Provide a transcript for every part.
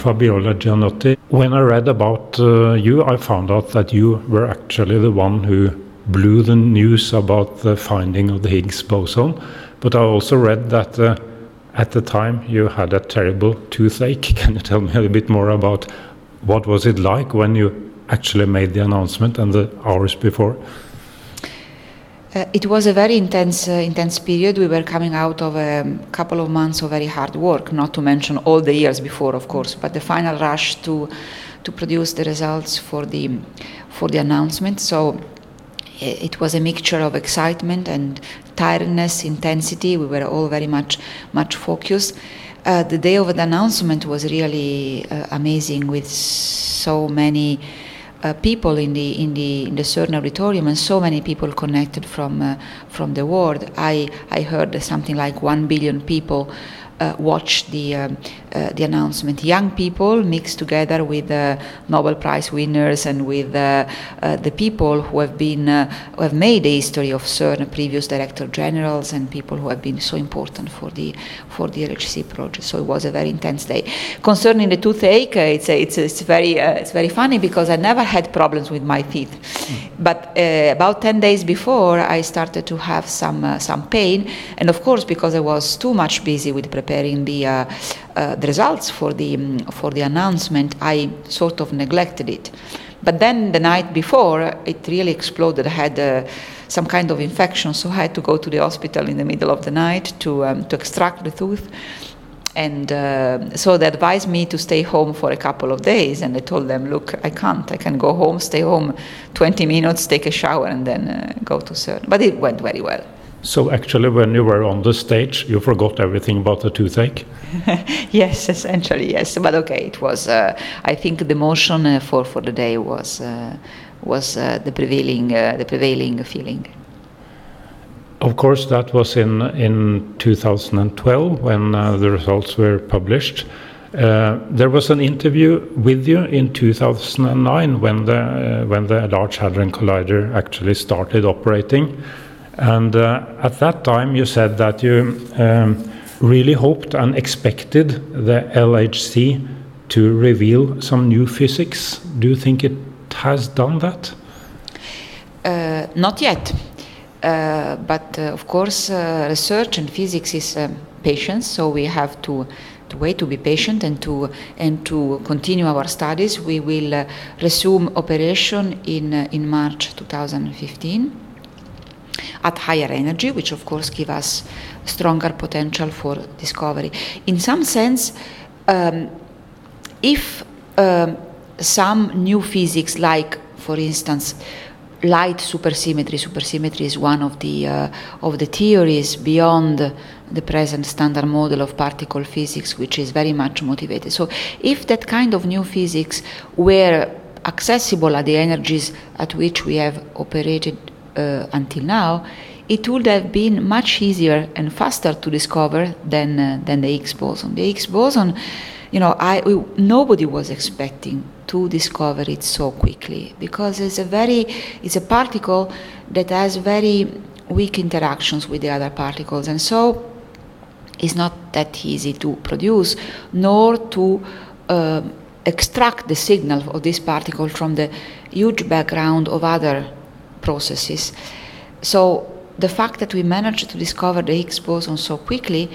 Fabiola Gianotti, when I read about uh, you, I found out that you were actually the one who blew the news about the finding of the Higgs boson. But I also read that uh, at the time you had a terrible toothache. Can you tell me a bit more about what was it like when you actually made the announcement and the hours before? Uh, it was a very intense, uh, intense period. We were coming out of a couple of months of very hard work, not to mention all the years before, of course. But the final rush to to produce the results for the for the announcement. So it was a mixture of excitement and tiredness, intensity. We were all very much much focused. Uh, the day of the announcement was really uh, amazing with so many uh, people in the in the in the CERN auditorium and so many people connected from uh, from the world. I I heard something like one billion people uh, watch the um, uh, the announcement. Young people mixed together with uh, Nobel Prize winners and with uh, uh, the people who have been uh, who have made the history of CERN, previous director generals and people who have been so important for the for the LHC project. So it was a very intense day. Concerning the toothache, it's it's it's very it's very funny because I never had problems with my teeth, mm. but about ten days before I started to have some some pain, and of course because I was too much busy with preparing preparing the, uh, the results for the, um, for the announcement, I sort of neglected it. But then the night before, it really exploded. I had uh, some kind of infection, so I had to go to the hospital in the middle of the night to, um, to extract the tooth. And uh, so they advised me to stay home for a couple of days. And I told them, look, I can't. I can go home, stay home 20 minutes, take a shower, and then uh, go to CERN. But it went very well. So actually, when you were on the stage, you forgot everything about the toothache. yes, essentially yes. But okay, it was. Uh, I think the motion uh, for for the day was uh, was uh, the prevailing uh, the prevailing feeling. Of course, that was in in 2012 when uh, the results were published. there was an interview with you in 2009 when the when the Large Hadron Collider actually started operating. And uh, at that time, you said that you um, really hoped and expected the LHC to reveal some new physics. Do you think it has done that? Uh, not yet. Uh, but uh, of course, uh, research and physics is uh, patience, so we have to to wait to be patient and to and to continue our studies. We will resume operation in in March 2015 at higher energy, which of course give us stronger potential for discovery. In some sense, um, if um, some new physics, like for instance, light supersymmetry, supersymmetry is one of the uh, of the theories beyond the present standard model of particle physics, which is very much motivated. So, if that kind of new physics were accessible at the energies at which we have operated uh, until now, it would have been much easier and faster to discover than uh, than the Higgs boson. The Higgs boson, you know, I we, nobody was expecting to discover it so quickly because it's a very it's a particle that has very weak interactions with the other particles, and so it's not that easy to produce nor to uh, extract the signal of this particle from the huge background of other processes. So the fact that we managed to discover the Higgs boson so quickly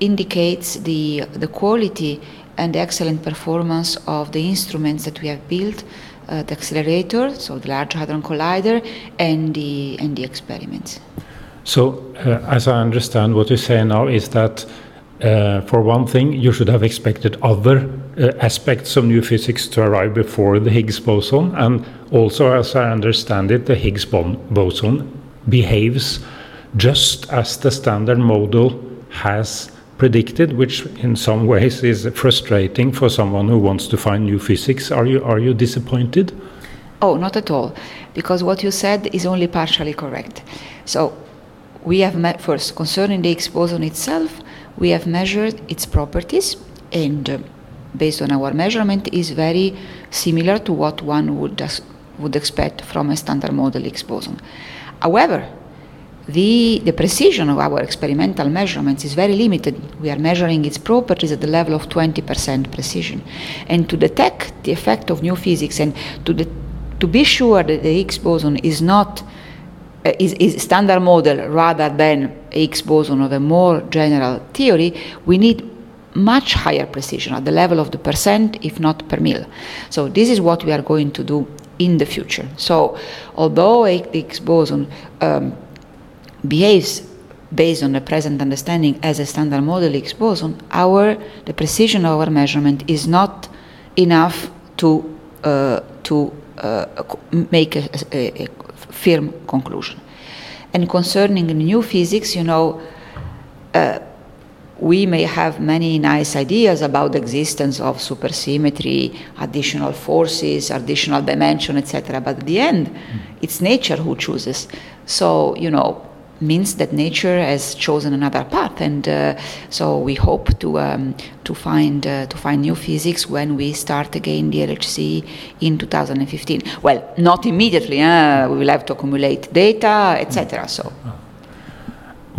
indicates the, the quality and the excellent performance of the instruments that we have built, uh, the accelerator, so the Large Hadron Collider, and the, and the experiments. So, uh, as I understand what you say now, is that uh, for one thing, you should have expected other aspects of new physics to arrive before the Higgs boson, and also, as I understand it, the Higgs boson behaves just as the standard model has predicted, which in some ways is frustrating for someone who wants to find new physics. Are you are you disappointed? Oh, not at all, because what you said is only partially correct. So we have met first concerning the Higgs boson itself we have measured its properties and uh, based on our measurement is very similar to what one would would expect from a standard model Higgs boson. However, the, the precision of our experimental measurements is very limited. We are measuring its properties at the level of 20% precision. And to detect the effect of new physics and to, de- to be sure that the Higgs boson is not uh, is, is standard model rather than Higgs boson of a more general theory, we need much higher precision at the level of the percent, if not per mil. So this is what we are going to do in the future. So although Higgs boson um, behaves based on the present understanding as a standard model Higgs boson, our the precision of our measurement is not enough to uh, to uh, make a, a, a, firm conclusion. And concerning new physics, you know, uh, we may have many nice ideas about the existence of supersymmetry, additional forces, additional dimension, etc. But at the end, mm. it's nature who chooses. So, you know, means that nature has chosen another path, and uh, so we hope to um, to find uh, to find new physics when we start again the LHC in 2015. Well, not immediately. Uh, we will have to accumulate data, etc. So.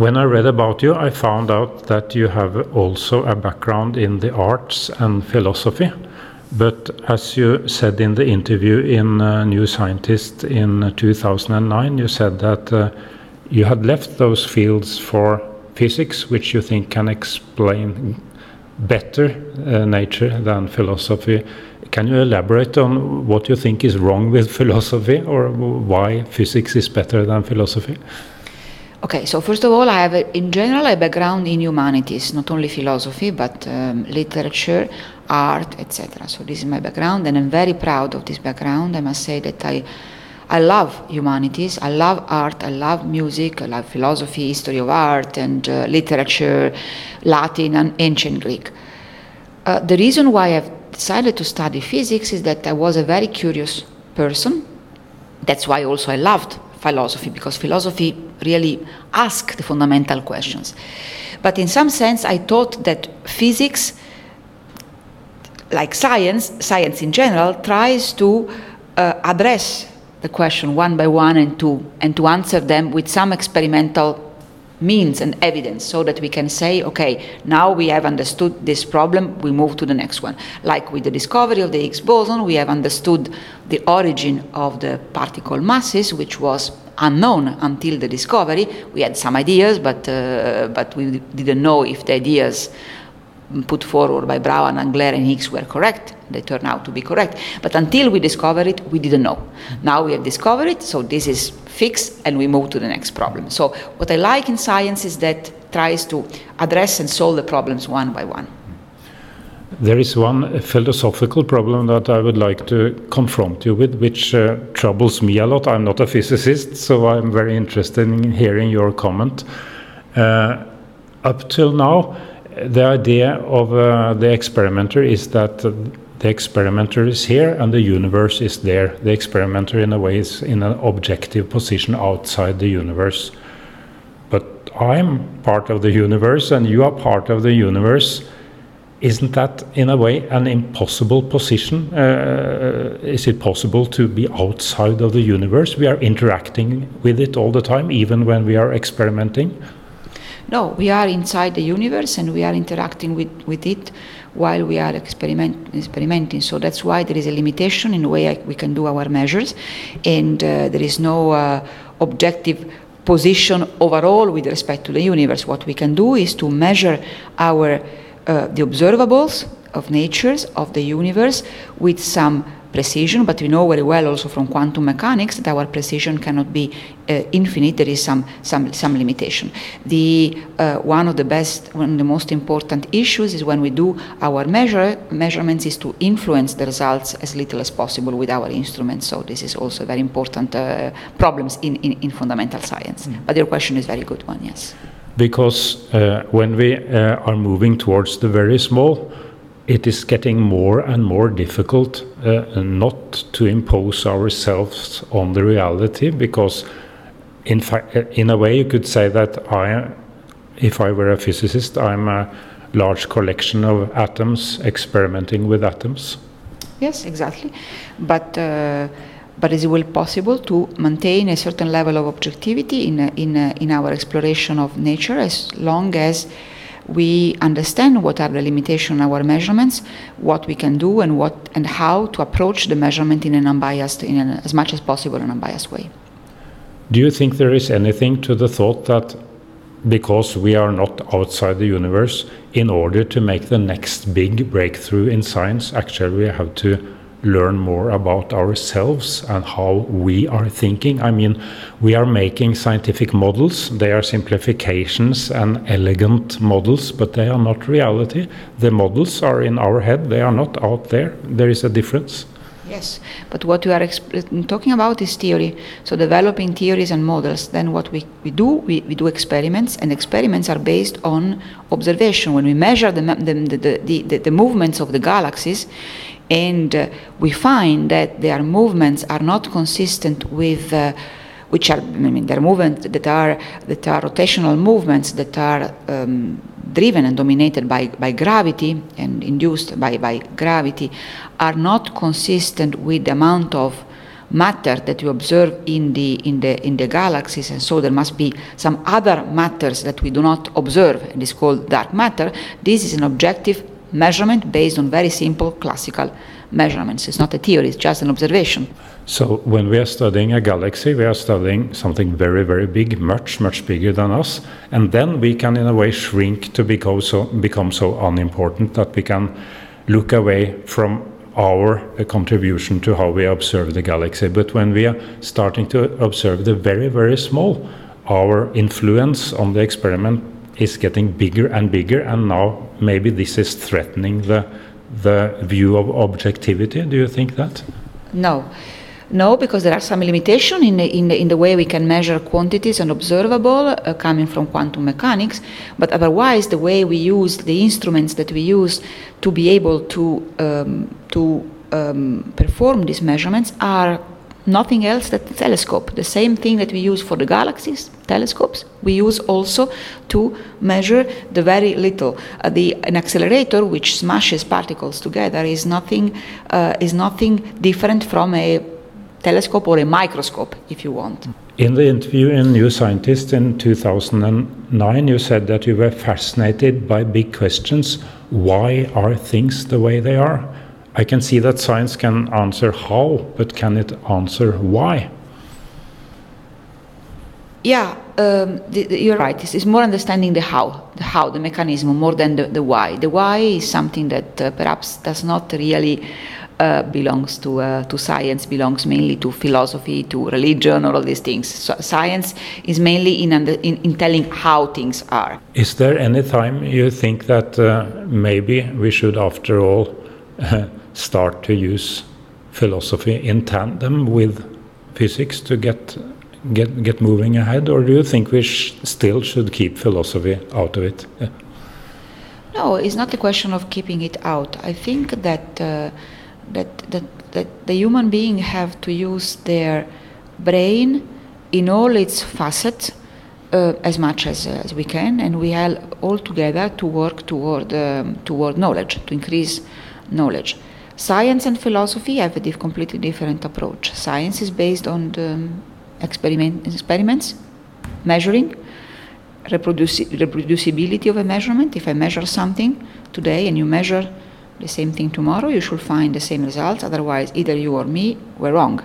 When I read about you, I found out that you have also a background in the arts and philosophy. But as you said in the interview in uh, New Scientist in 2009, you said that uh, you had left those fields for physics, which you think can explain better uh, nature than philosophy. Can you elaborate on what you think is wrong with philosophy or why physics is better than philosophy? Okay, so first of all, I have, a, in general, a background in humanities, not only philosophy, but um, literature, art, etc. So this is my background, and I'm very proud of this background. I must say that I, I love humanities, I love art, I love music, I love philosophy, history of art, and uh, literature, Latin and ancient Greek. Uh, the reason why I've decided to study physics is that I was a very curious person. That's why also I loved philosophy, because philosophy really asks the fundamental questions. But in some sense, I thought that physics, like science, science in general, tries to uh, address the question one by one and to, and to answer them with some experimental means and evidence so that we can say, okay, now we have understood this problem, we move to the next one. Like with the discovery of the Higgs boson, we have understood the origin of the particle masses, which was unknown until the discovery. We had some ideas, but, uh, but we didn't know if the ideas put forward by Brout, Englert, and Higgs were correct. They turned out to be correct. But until we discovered it, we didn't know. Now we have discovered it, so this is fixed, and we move to the next problem. So what I like in science is that tries to address and solve the problems one by one. There is one philosophical problem that I would like to confront you with, which uh, troubles me a lot. I'm not a physicist, so I'm very interested in hearing your comment. Uh, up till now, the idea of uh, the experimenter is that the experimenter is here and the universe is there. The experimenter, in a way, is in an objective position outside the universe. But I'm part of the universe and you are part of the universe. Isn't that, in a way, an impossible position? Uh, is it possible to be outside of the universe? We are interacting with it all the time, even when we are experimenting. No, we are inside the universe and we are interacting with, with it while we are experiment, experimenting. So that's why there is a limitation in the way I, we can do our measures, and uh, there is no uh, objective position overall with respect to the universe. What we can do is to measure our uh, the observables of natures of the universe with some precision, but we know very well also from quantum mechanics that our precision cannot be uh, infinite. There is some some some limitation. The uh, one of the best, one of the most important issues is when we do our measure measurements is to influence the results as little as possible with our instruments. So this is also very important uh, problems in, in, in fundamental science. Mm. But your question is very good one, yes. Because uh, when we uh, are moving towards the very small it is getting more and more difficult uh, not to impose ourselves on the reality because in fact in a way you could say that I if I were a physicist I'm a large collection of atoms experimenting with atoms. Yes exactly. But uh, but is it will possible to maintain a certain level of objectivity in, in, in our exploration of nature as long as we understand what are the limitations of our measurements, what we can do, and what and how to approach the measurement in an unbiased, in an, as much as possible, an unbiased way. Do you think there is anything to the thought that because we are not outside the universe, in order to make the next big breakthrough in science, actually we have to learn more about ourselves and how we are thinking. I mean, we are making scientific models, they are simplifications and elegant models, but they are not reality. The models are in our head, they are not out there. There is a difference. Yes, but what we are talking about is theory. So developing theories and models. Then what we, we do, we, we do experiments, and experiments are based on observation. When we measure the, the, the, the, the movements of the galaxies, and uh, we find that their movements are not consistent with uh, which are I mean their movements that are that are rotational movements that are um, driven and dominated by, by gravity and induced by, by gravity are not consistent with the amount of matter that we observe in the in the in the galaxies and so there must be some other matters that we do not observe and is called dark matter. This is an objective measurement based on very simple classical measurements. It's not a theory, it's just an observation. So, when we are studying a galaxy, we are studying something very, very big, much, much bigger than us. And then we can, in a way, shrink to become so, become so unimportant that we can look away from our uh, contribution to how we observe the galaxy. But when we are starting to observe the very, very small, our influence on the experiment is getting bigger and bigger, and now maybe this is threatening the the view of objectivity. Do you think that? No. No, because there are some limitations in the, in, in the way we can measure quantities and observable uh, coming from quantum mechanics, but otherwise the way we use the instruments that we use to be able to, um, to um, perform these measurements are nothing else than telescope. The same thing that we use for the galaxies, telescopes, we use also to measure the very little. Uh, the, an accelerator which smashes particles together is nothing, uh, is nothing different from a telescope or a microscope, if you want. In the interview in New Scientist in 2009, you said that you were fascinated by big questions. Why are things the way they are? I can see that science can answer how, but can it answer why? Yeah, um, the, the, you're right. It's, it's, more understanding the how, the how, the mechanism, more than the, the why. The why is something that uh, perhaps does not really uh, belongs to uh, to science. Belongs mainly to philosophy, to religion, or all these things. So science is mainly in, under, in, in telling how things are. Is there any time you think that uh, maybe we should, after all, start to use philosophy in tandem with physics to get get get moving ahead, or do you think we sh still should keep philosophy out of it? Yeah. No, it's not a question of keeping it out. I think that uh, that that that the human being have to use their brain in all its facets uh, as much as, uh, as we can, and we all all together to work toward um, toward knowledge, to increase knowledge. Science and philosophy have a completely different approach. Science is based on the experiment, experiments, measuring, reproduci reproducibility of a measurement. If I measure something today and you measure the same thing tomorrow, you should find the same results. Otherwise, either you or me were wrong.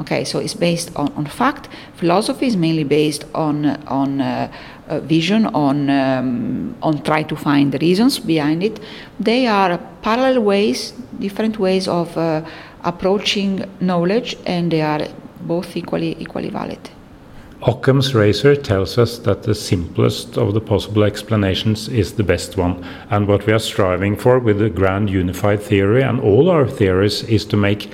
Okay, so it's based on, on fact. Philosophy is mainly based on on uh, uh, vision, on um, on try to find the reasons behind it. They are parallel ways, different ways of uh, approaching knowledge, and they are both equally equally valid. Occam's razor tells us that the simplest of the possible explanations is the best one. And what we are striving for with the grand unified theory and all our theories is to make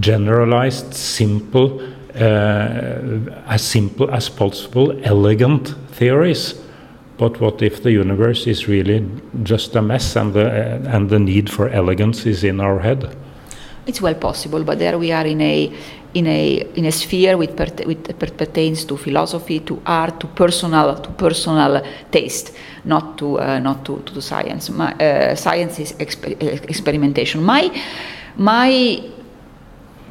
generalized, simple, uh, as simple as possible, elegant theories. But what if the universe is really just a mess and the, uh, and the need for elegance is in our head? It's well possible, but there we are in a in a in a sphere which, pertains to philosophy, to art, to personal to personal taste, not to uh, not to, to science. My, uh, science is exper experimentation. My my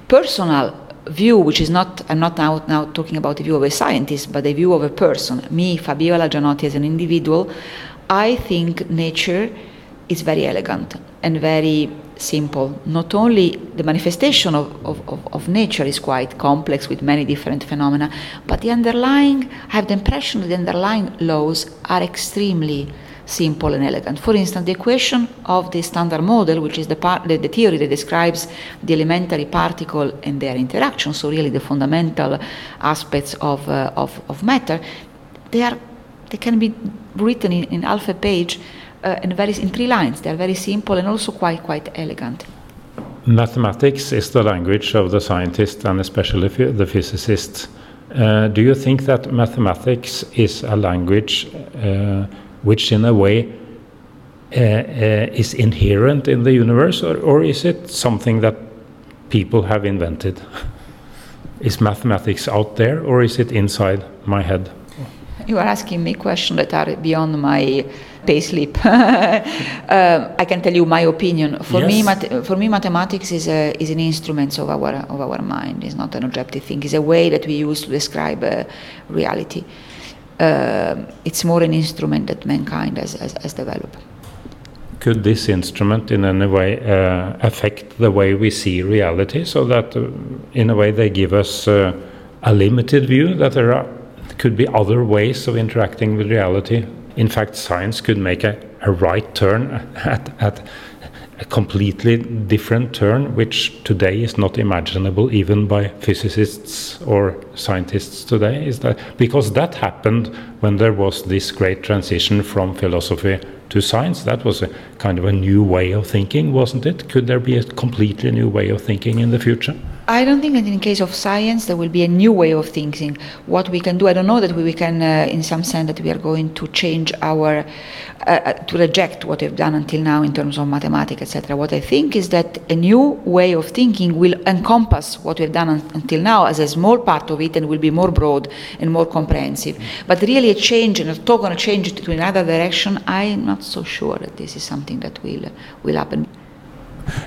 personal view, which is not, I'm not now, now talking about the view of a scientist, but the view of a person, me, Fabiola Gianotti, as an individual, I think nature is very elegant and very simple. Not only the manifestation of, of, of, nature is quite complex with many different phenomena, but the underlying, I have the impression that the underlying laws are extremely simple and elegant. For instance, the equation of the standard model, which is the, part, the, the, theory that describes the elementary particle and their interaction, so really the fundamental aspects of, uh, of, of, matter, they, are, they can be written in, in half a page uh, in, very, in three lines. They are very simple and also quite, quite elegant. Mathematics is the language of the scientist and especially the physicist. Uh, do you think that mathematics is a language uh, which in a way uh, uh, is inherent in the universe, or, or is it something that people have invented? is mathematics out there, or is it inside my head? You are asking me questions that are beyond my pay slip. uh, I can tell you my opinion. For yes. me, mat- for me, mathematics is a, is an instrument of our of our mind. It's not an objective thing. It's a way that we use to describe uh, reality uh, it's more an instrument that mankind has, has, has, developed. Could this instrument in any way uh, affect the way we see reality so that uh, in a way they give us uh, a limited view that there are, could be other ways of interacting with reality? In fact, science could make a, a right turn at, at a completely different turn, which today is not imaginable even by physicists or scientists today. Is that because that happened when there was this great transition from philosophy to science? That was a kind of a new way of thinking, wasn't it? Could there be a completely new way of thinking in the future? I don't think that in case of science there will be a new way of thinking. What we can do, I don't know that we, can, uh, in some sense, that we are going to change our, uh, uh, to reject what we've done until now in terms of mathematics, etc. What I think is that a new way of thinking will encompass what we've done un- until now as a small part of it and will be more broad and more comprehensive. But really a change and a change to another direction, I'm not so sure that this is something that will, will happen.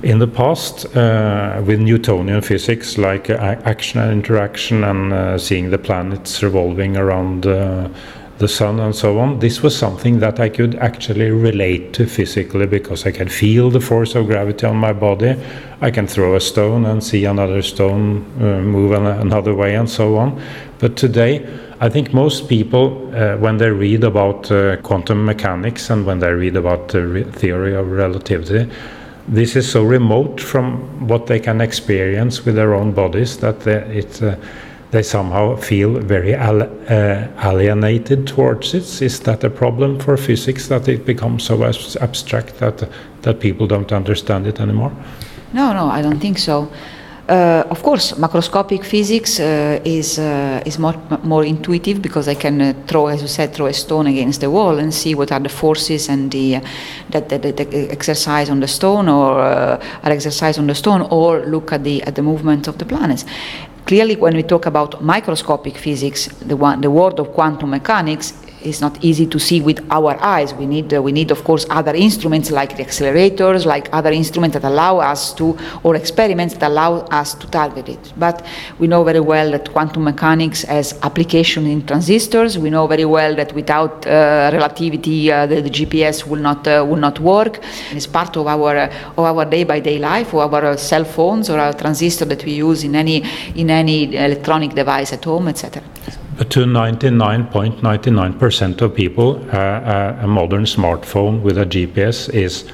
In the past, uh, with Newtonian physics like uh, action and interaction and uh, seeing the planets revolving around uh, the sun and so on, this was something that I could actually relate to physically because I can feel the force of gravity on my body. I can throw a stone and see another stone uh, move another way and so on. But today, I think most people, uh, when they read about uh, quantum mechanics and when they read about the re theory of relativity, this is so remote from what they can experience with their own bodies that they, it, uh, they somehow feel very al uh, alienated towards it. Is that a problem for physics that it becomes so abstract that that people don't understand it anymore? No, no, I don't think so. Uh, of course, macroscopic physics uh, is uh, is more more intuitive because I can uh, throw, as you said, throw a stone against the wall and see what are the forces and the uh, that, that, that, exercise on the stone or uh, are exercise on the stone, or look at the at the movement of the planets. Clearly, when we talk about microscopic physics, the one the world of quantum mechanics is not easy to see with our eyes. We need, uh, we need, of course, other instruments like the accelerators, like other instruments that allow us to, or experiments that allow us to target it. But we know very well that quantum mechanics has application in transistors. We know very well that without uh, relativity, uh, the, the, GPS will not uh, will not work. It's part of our of our day-by-day life, or our cell phones, or our transistor that we use in any in any electronic device at home, etc to 99.99% of people, uh, uh, a modern smartphone with a GPS is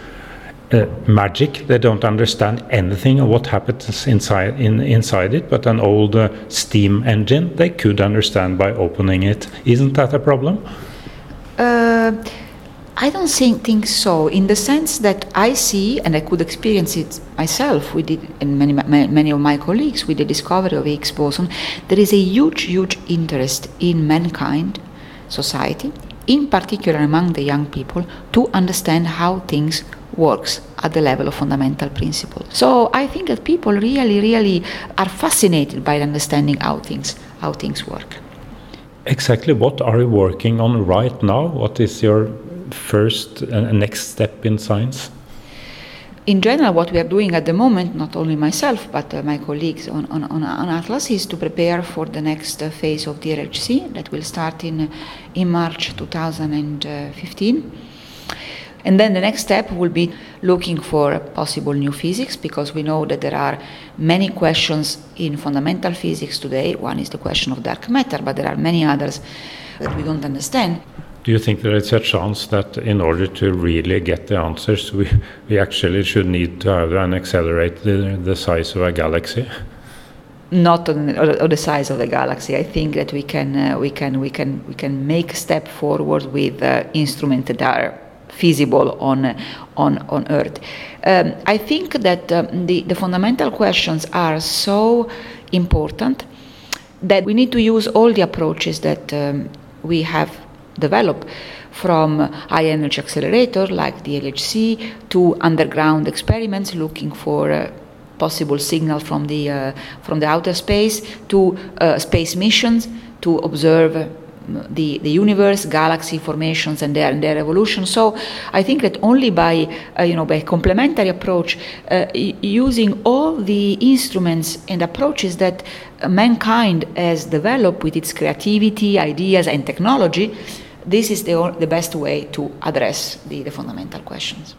uh, magic. They don't understand anything of what happens inside in, inside it. But an old uh, steam engine, they could understand by opening it. Isn't that a problem? I don't think, think so, in the sense that I see, and I could experience it myself, we did, and many, many of my colleagues, with the discovery of Higgs boson, there is a huge, huge interest in mankind, society, in particular among the young people, to understand how things works at the level of fundamental principles. So I think that people really, really are fascinated by understanding how things, how things work. Exactly what are you working on right now? What is your first uh, next step in science? in general, what we are doing at the moment, not only myself, but uh, my colleagues on, on, on, Atlas, is to prepare for the next uh, phase of the LHC that will start in, in March 2015. And then the next step will be looking for possible new physics because we know that there are many questions in fundamental physics today. One is the question of dark matter, but there are many others that we don't understand. Do you think there is a chance that in order to really get the answers, we, we actually should need to have an accelerate the, size of a galaxy? Not on, on, the size of the galaxy. I think that we can uh, we can we can we can make a step forward with uh, instruments that are feasible on on on Earth. Um, I think that um, the the fundamental questions are so important that we need to use all the approaches that um, we have develop from high energy accelerator like the LHC to underground experiments looking for uh, possible signal from the uh, from the outer space to uh, space missions to observe the, the universe, galaxy formations, and their, and their evolution. So I think that only by uh, you know by complementary approach, uh, using all the instruments and approaches that mankind has developed with its creativity, ideas, and technology, this is the, the best way to address the, the fundamental questions.